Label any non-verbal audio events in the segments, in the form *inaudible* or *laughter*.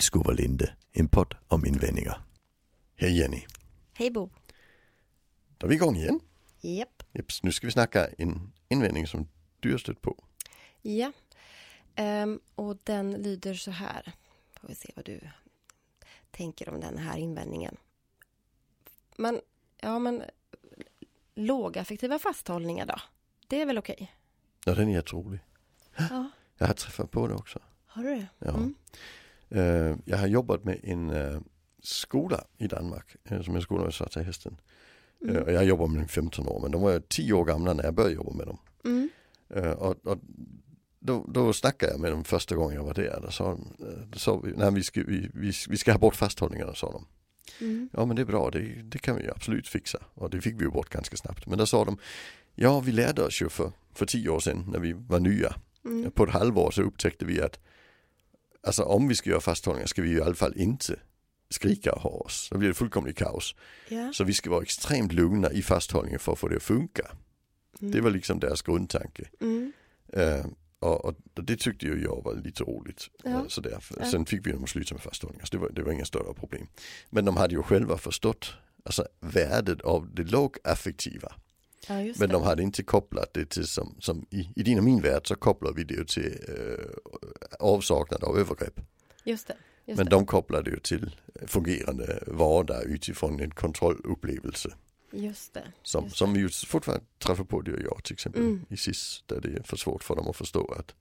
Vildskov och Linde, en podd om invändningar. Hej Jenny, Hej Bo. då är vi igång igen. Japp. Jeps, nu ska vi snacka en invändning som du har stött på. Ja. Ehm, och den lyder så här. Får vi se vad du tänker om den här invändningen. Men, ja men lågaffektiva fasthållningar då? Det är väl okej? Ja, den är jätterolig. Ja. Jag har träffat på det också. Har du det? Ja. Mm. Eh, jag har jobbat med en eh, skola i Danmark, eh, som är med Svarta Hästen. Mm. Jag har jobbat med dem i 15 år, men de var 10 år gamla när jag började jobba med dem. Mm. Och, och då, då snackade jag med dem första gången jag var där. Då sa sa nej, vi, ska, vi, vi, vi ska ha bort fasthållningarna, sa de. Mm. Ja men det är bra, det, det kan vi absolut fixa. Och det fick vi ju bort ganska snabbt. Men då sa de, ja vi lärde oss ju för, för tio år sedan när vi var nya. Mm. På ett halvår så upptäckte vi att alltså om vi ska göra fasthållningar ska vi ju i alla fall inte skrika och ha oss. Då blir det fullkomligt kaos. Ja. Så vi ska vara extremt lugna i fasthållningen för att få det att funka. Mm. Det var liksom deras grundtanke. Mm. Eh, och, och det tyckte ju jag var lite roligt. Ja. Eh, sådär. Ja. Sen fick vi dem att sluta med fasthållningar så det var, det var inga större problem. Men de hade ju själva förstått alltså, värdet av det lågaffektiva. Ja, Men det. de hade inte kopplat det till som, som i, i din och min värld så kopplar vi det ju till eh, avsaknad av övergrepp. Just det. Just Men det. de kopplade ju till fungerande vardag utifrån en kontrollupplevelse. Just det. Som, Just som vi ju fortfarande träffar på du och jag till exempel Mm. i SIS där det är för svårt för dem att förstå att,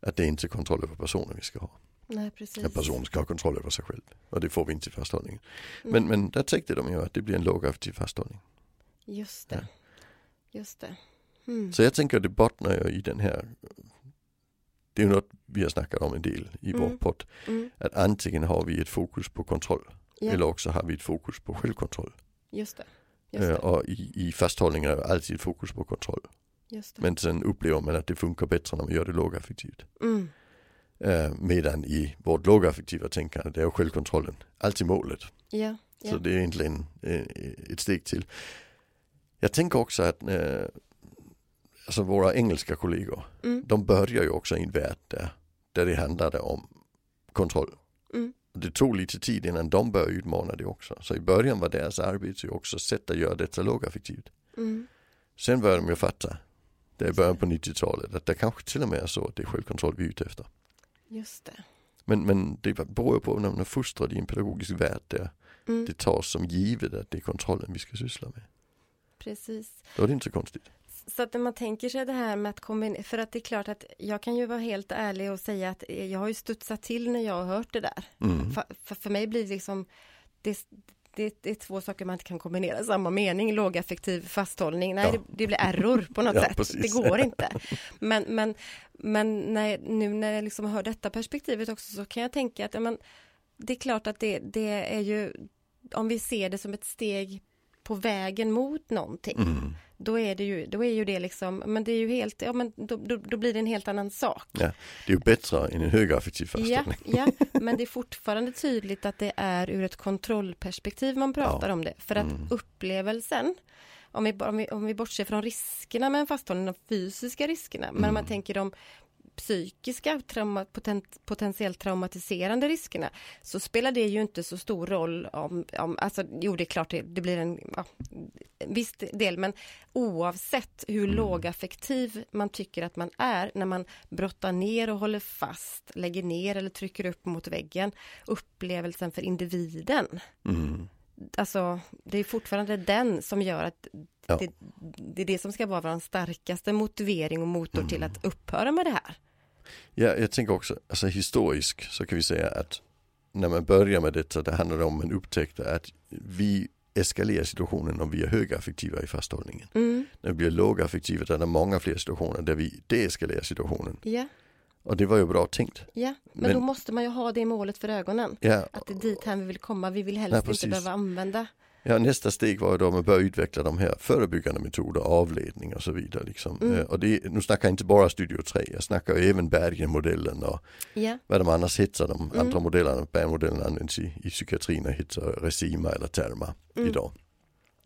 att det är inte kontroll över personen vi ska ha. Nej, precis. En person ska ha kontroll över sig själv och det får vi inte i fasthållningen. Mm. Men, men där tänkte de ju att det blir en lågaffektiv fasthållning. Just det. Just det. Mm. Så jag tänker att det bottnar ju i den här det är något vi har snackat om en del i vår Mm. podd. Mm. Att antingen har vi ett fokus på kontroll Ja, eller också har vi ett fokus på självkontroll. just det. Just Eh, det. och i, i fasthållningen är det alltid fokus på kontroll. Men sen upplever man att det funkar bättre när man gör det lågaffektivt. Mm. Eh, medan i vårt lågaffektiva tänkande, det är självkontrollen alltid målet. Ja. Ja. Så det är egentligen eh, ett steg till. Jag tänker också att eh, alltså våra engelska kollegor, Mm. de börjar ju också i en värld där, där det handlade om kontroll. Mm. Det tog lite tid innan de började utmana det också. Så i början var deras arbete också sätt att göra detta lågaffektivt. Mm. Sen började de ju fatta, det är början på 90-talet, att det kanske till och med är så att det är självkontroll vi är ute efter. Just det. Men, men det beror ju på när man är fostrad i en pedagogisk värld där Mm. det tas som givet att det är kontrollen vi ska syssla med. Precis. Då är det inte så konstigt. Så att när man tänker sig det här med att kombinera, för att det är klart att jag kan ju vara helt ärlig och säga att jag har ju studsat till när jag har hört det där. Mm. För, för, för mig blir det liksom, det, det, det är två saker man inte kan kombinera samma mening, lågaffektiv fasthållning, nej Ja. det, det blir error på något *laughs* Ja, sätt, precis. det går inte. *laughs* Men, men, men när, nu när jag liksom hör detta perspektivet också så kan jag tänka att ja, men, det är klart att det, det är ju, om vi ser det som ett steg på vägen mot någonting, Mm. då är det ju, då är ju det liksom, men det är ju helt, ja men då, då, då blir det en helt annan sak. Ja, det är ju bättre än en högaffektiv Ja, fasthållning. ja, men det är fortfarande tydligt att det är ur ett kontrollperspektiv man pratar om det. För att Mm. upplevelsen, om vi, om, vi, om vi bortser från riskerna med en fasthållning, de fysiska riskerna, men om Mm. man tänker de psykiska, trauma, poten, potentiellt traumatiserande riskerna, så spelar det ju inte så stor roll om, om alltså jo det är klart det, det blir en ja, viss del, men oavsett hur Mm. lågaffektiv man tycker att man är när man brottar ner och håller fast, lägger ner eller trycker upp mot väggen, upplevelsen för individen, Mm. alltså det är fortfarande den som gör att Ja. det, det är det som ska vara vår starkaste motivering och motor till att upphöra med det här. Ja, jag tänker också, alltså historiskt så kan vi säga att när man börjar med detta, det handlar om en upptäckte att vi eskalerar situationen om vi är högaffektiva i fasthållningen. Mm, När vi blir lågaffektiva så är det många fler situationer där vi deeskalerar situationen. ja, Och det var ju bra tänkt. ja, men, Men- då måste man ju ha det målet för ögonen. Ja, Att det är dit här vi vill komma, vi vill helst Nej, inte behöva använda. Ja, nästa steg var då att man började utveckla de här förebyggande metoder, avledning och så vidare. Liksom. Mm. Eh, Och det, nu snackar jag inte bara Studio 3, jag snackar även Bergen-modellen och Ja, vad de annars heter, de Mm. andra modellerna, Bergen-modellen används i, i psykiatrin och heter Resima eller Terma Mm. idag.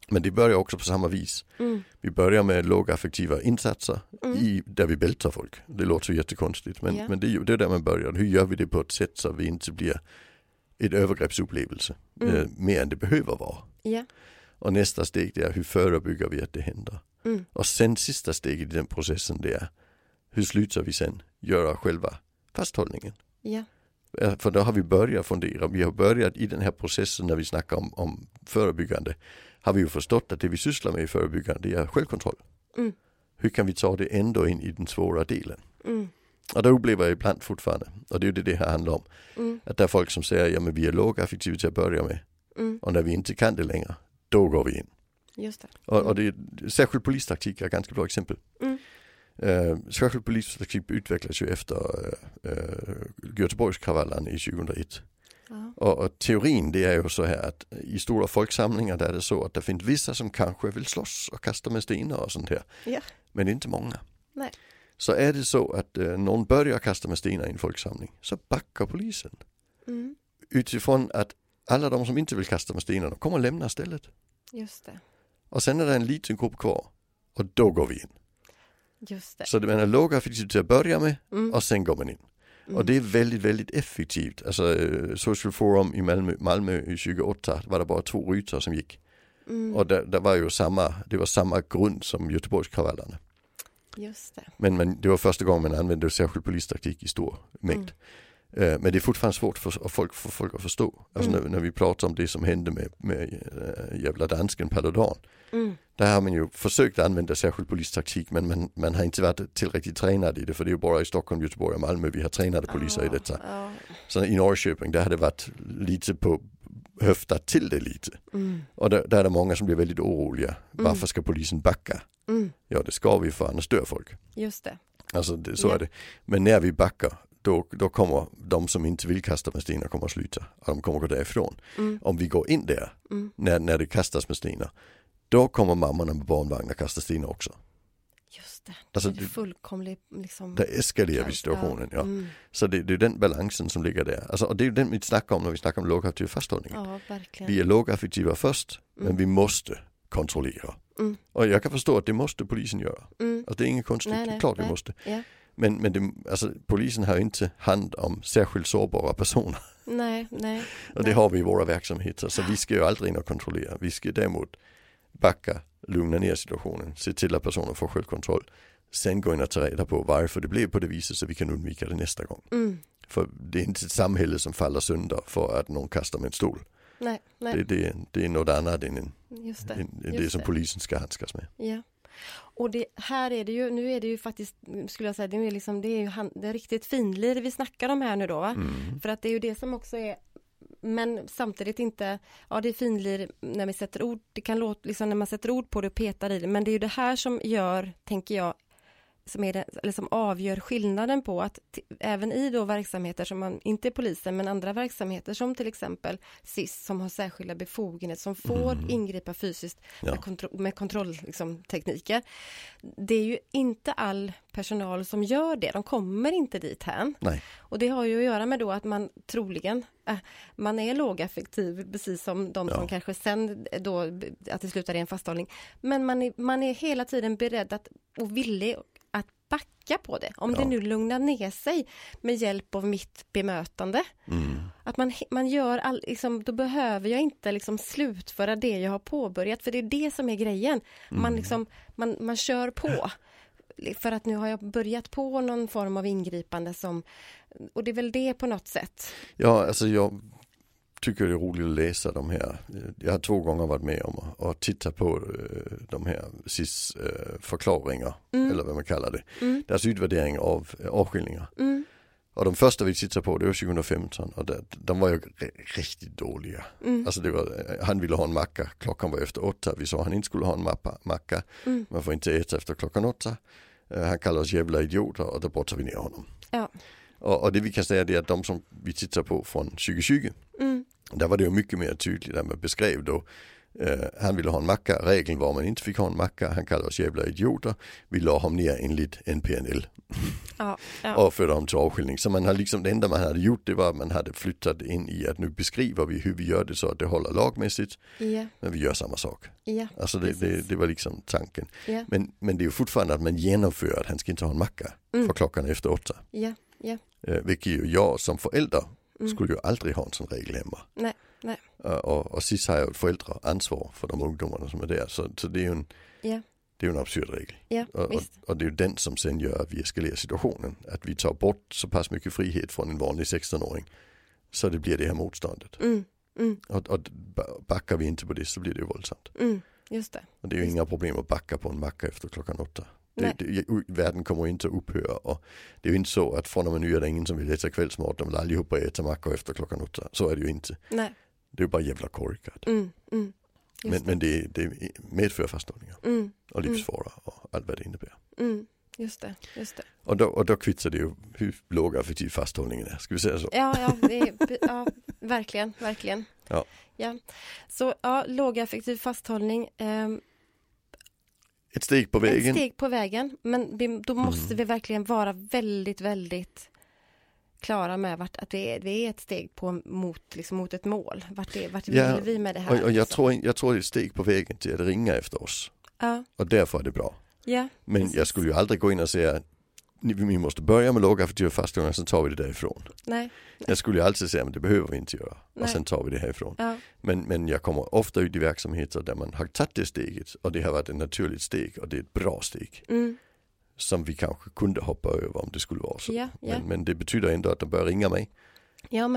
Men det börjar också på samma vis. mm, Vi börjar med lågaffektiva insatser Mm. i, där vi bältar folk. Det låter ju jättekonstigt men, Ja. men det, är det är där man börjar. Hur gör vi det på ett sätt så vi inte blir ett övergreppsupplevelse. Mm. Eh, mer än det behöver vara. Ja. Och nästa steg det är hur förebygger vi att det händer? Mm. Och sen sista steget i den processen det är hur slutar vi sen göra själva fasthållningen? Ja. För då har vi börjat fundera, vi har börjat i den här processen när vi snackar om, om förebyggande. Har vi ju förstått att det vi sysslar med i förebyggande är självkontroll. Mm. Hur kan vi ta det ändå in i den svåra delen? Mm. Och det upplever jag ibland fortfarande, och det är ju det det här handlar om. Mm. Att det är folk som säger, ja men vi är lågaffektiva till att börja med. Mm. Och när vi inte kan det längre, då går vi in. Just det. Och, och det är, särskild polistaktik är ett ganska bra exempel. Mm. Uh, särskild polistaktik utvecklades ju efter uh, uh, Göteborgskravallerna i 2001. Ja. Och, och teorin det är ju så här att i stora folksamlingar där är det så att det finns vissa som kanske vill slåss och kasta med stenar och sånt här. Ja. Men inte många. Nej. Så är det så att uh, någon börjar kasta med stenar i en folksamling så backar polisen. Mm. Utifrån att alla de som inte vill kasta med stenar de kommer lämna stället. Just det. Och sen är det en liten grupp kvar och då går vi in. Just det. Så det är lågaffektivt till att börja med Mm. och sen går man in. Mm. Och det är väldigt, väldigt effektivt. Alltså eh, Social Forum i Malmö, Malmö i 2008 var det bara två rutor som gick. Mm. Och det, det var ju samma, det var samma grund som Göteborgskravallerna. Just det. Men, men det var första gången man använde särskild polistaktik i stor mängd. Eh, Men det är fortfarande svårt för, folk, för folk att förstå. Alltså Mm. när, när vi pratar om det som hände med, med äh, jävla dansken Paludan. Mm. Där har man ju försökt använda särskild polistaktik men man, man har inte varit tillräckligt tränad i det för det är ju bara i Stockholm, Göteborg och Malmö vi har tränade poliser i Ja, detta. Ja. Så i Norrköping där har det varit lite på höftat till det lite. Mm. Och där, där är det många som blir väldigt oroliga. Varför ska polisen backa? Mm. Ja det ska vi för annars dör folk. Just det. Alltså det, så Ja. är det. Men när vi backar då, då kommer de som inte vill kasta med stenar kommer att sluta. Och de kommer att gå därifrån. Mm. Om vi går in där Mm. när, när det kastas med stenar då kommer mammorna med barnvagnar kasta stenar också. Just det. Alltså, det är det- fullkomlig liksom. Där eskalerar vi situationen. Ja. Mm. Så det, det är den balansen som ligger där. Alltså, och det är den vi snackar om när vi snackar om lågaffektiv fasthållning. Ja, verkligen. Vi är lågaffektiva först men Mm. vi måste kontrollera. Mm. Och jag kan förstå att det måste polisen göra. Mm. Alltså, det är inget konstigt, Nej, det är nej, klart vi nej. måste. Ja. Men, men det, alltså, polisen har inte hand om särskilt sårbara personer. Nej, nej. Och det Nej. har vi i våra verksamheter. Så vi ska ju aldrig in och kontrollera. Vi ska däremot backa, lugna ner situationen, se till att personer får självkontroll. Sen gå in och ta reda på varför det blev på det viset så vi kan undvika det nästa gång. Mm. För det är inte ett samhälle som faller sönder för att någon kastar med en stol. Nej, nej. Det, det, det är något annat än, en, det. än Just det som polisen ska handskas med. Ja. Och det, här är det ju, nu är det ju faktiskt, skulle jag säga, det är, liksom, det är ju han, det är riktigt finlir vi snackar om här nu då? Mm. För att det är ju det som också är men samtidigt inte, ja det är finlir när vi sätter ord, det kan låta liksom när man sätter ord på det och petar i det, men det är ju det här som gör, tänker jag, som, är det, eller som avgör skillnaden på att även i då verksamheter som man, inte polisen, men andra verksamheter som till exempel SIS som har särskilda befogenheter som får Mm. ingripa fysiskt Ja. med, kontro med kontrolltekniker. Liksom, tekniker. det är ju inte all personal som gör det, de kommer inte dit hän. Nej. Och det har ju att göra med då att man troligen, äh, man är lågaffektiv precis som de Ja. som kanske sen då, att det slutar i en fasthållning. Men man är, man är hela tiden beredd att, och villig backa på det. Om Ja. det nu lugnar ner sig med hjälp av mitt bemötande. Mm. Att man, man gör all, liksom, då behöver jag inte liksom slutföra det jag har påbörjat, för det är det som är grejen. Man, Mm. liksom, man, man kör på. För att nu har jag börjat på någon form av ingripande som, och det är väl det på något sätt. Ja, alltså jag tycker det är roligt att läsa de här. Jag har två gånger varit med om att, att titta på eh, de här SIS eh, förklaringar, Mm. eller vad man kallar det. Mm, Deras utvärdering av eh, avskiljningar. mm, Och de första vi tittade på det var 2015 och det, de var ju riktigt dåliga. mm, Alltså det var, han ville ha en macka, klockan var efter åtta, vi sa han inte skulle ha en mappa, macka, mm. man får inte äta efter klockan åtta. Han kallar oss jävla idioter och då brottar vi ner honom. Ja. Och, och det vi kan säga det är att de som vi tittar på från 2020, Mm, där var det ju mycket mer tydligt där man beskrev då eh, han ville ha en macka, regeln var man inte fick ha en macka, han kallade oss jävla idioter. Vi la honom ner enligt NPNL ja, ja, *laughs* och förde honom till avskiljning. Så man har liksom, det enda man hade gjort det var att man hade flyttat in i att nu beskriver vi hur vi gör det så att det håller lagmässigt, ja, men vi gör samma sak. ja, Alltså det, det, det var liksom tanken. ja, Men, men det är fortfarande att man genomför att han ska inte ha en macka Mm. för klockan efter åtta. ja, ja, Eh, vilket ju jag som förälder mm. skulle ju aldrig ha en sån regel hemma. Nej, nej. Och, och, SIS har ju ett föräldraansvar för de ungdomarna som är där. Så, så det är ju en, Ja. det är en absurd regel. Ja, Och, och, och det är ju den som sen gör att vi eskalerar situationen. Att vi tar bort så pass mycket frihet från en vanlig 16-åring så det blir det här motståndet. Mm, mm, Och, och ba- backar vi inte på det så blir det ju våldsamt. mm. Just det. Och det är ju Just inga problem att backa på en macka efter klockan åtta. Det, det, världen kommer inte att upphöra och det är ju inte så att från och med nu är det ingen som vill äta kvällsmat, de vill allihopa äta mackor efter klockan åtta. Så är det ju inte. Nej. Det är ju bara jävla korkat. Mm, mm. Men, men det, det medför fasthållningar Mm, och livsfara och allt vad det innebär. mm. Just det, just det. Och då, och då kvittar det ju hur lågaffektiv fasthållningen är, ska vi säga så? Ja, ja, det är, ja verkligen, verkligen. Ja. ja. Så ja, lågaffektiv fasthållning. ehm, Ett steg på ett vägen. steg på vägen, men vi, då måste Mm. vi verkligen vara väldigt, väldigt klara med vart, att vi är, vi är ett steg på, mot, liksom, mot ett mål. Vart, är, vart Ja, vill vi med det här? Och, och jag, liksom? tror, jag tror det är ett steg på vägen till att ringa efter oss. Ja, Och därför är det bra. ja, Men Precis. jag skulle ju aldrig gå in och säga vi måste börja med lågaffektiva fasthållningar, sen tar vi det därifrån. nej, Jag skulle alltid säga, men det behöver vi inte göra. Nej. Och sen tar vi det härifrån. ja, Men, men jag kommer ofta ut i verksamheter där man har tagit det steget och det har varit ett naturligt steg och det är ett bra steg. mm, Som vi kanske kunde hoppa över om det skulle vara så. ja, ja, Men, men det betyder ändå att de börjar ringa mig.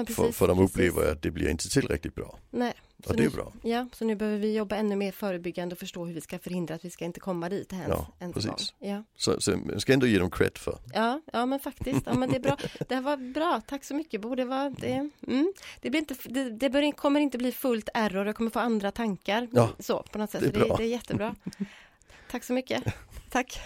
precis. För, för de precis. upplever att det blir inte tillräckligt bra. Nej, Och det är bra. Ja, så nu behöver vi jobba ännu mer förebyggande och förstå hur vi ska förhindra att vi ska inte komma dit ens. Ja, ens precis. gång. Ja. Så, så jag ska ändå ge dem cred för. Ja, ja, men faktiskt. Ja, men det är bra. Det här var bra. Tack så mycket Bo. Det, var, det, mm, det, blir inte, det, det bör, kommer inte bli fullt error. Jag kommer få andra tankar. Ja, så, på något sätt. det är Så det, bra. det är jättebra. *laughs* Tack så mycket. Tack.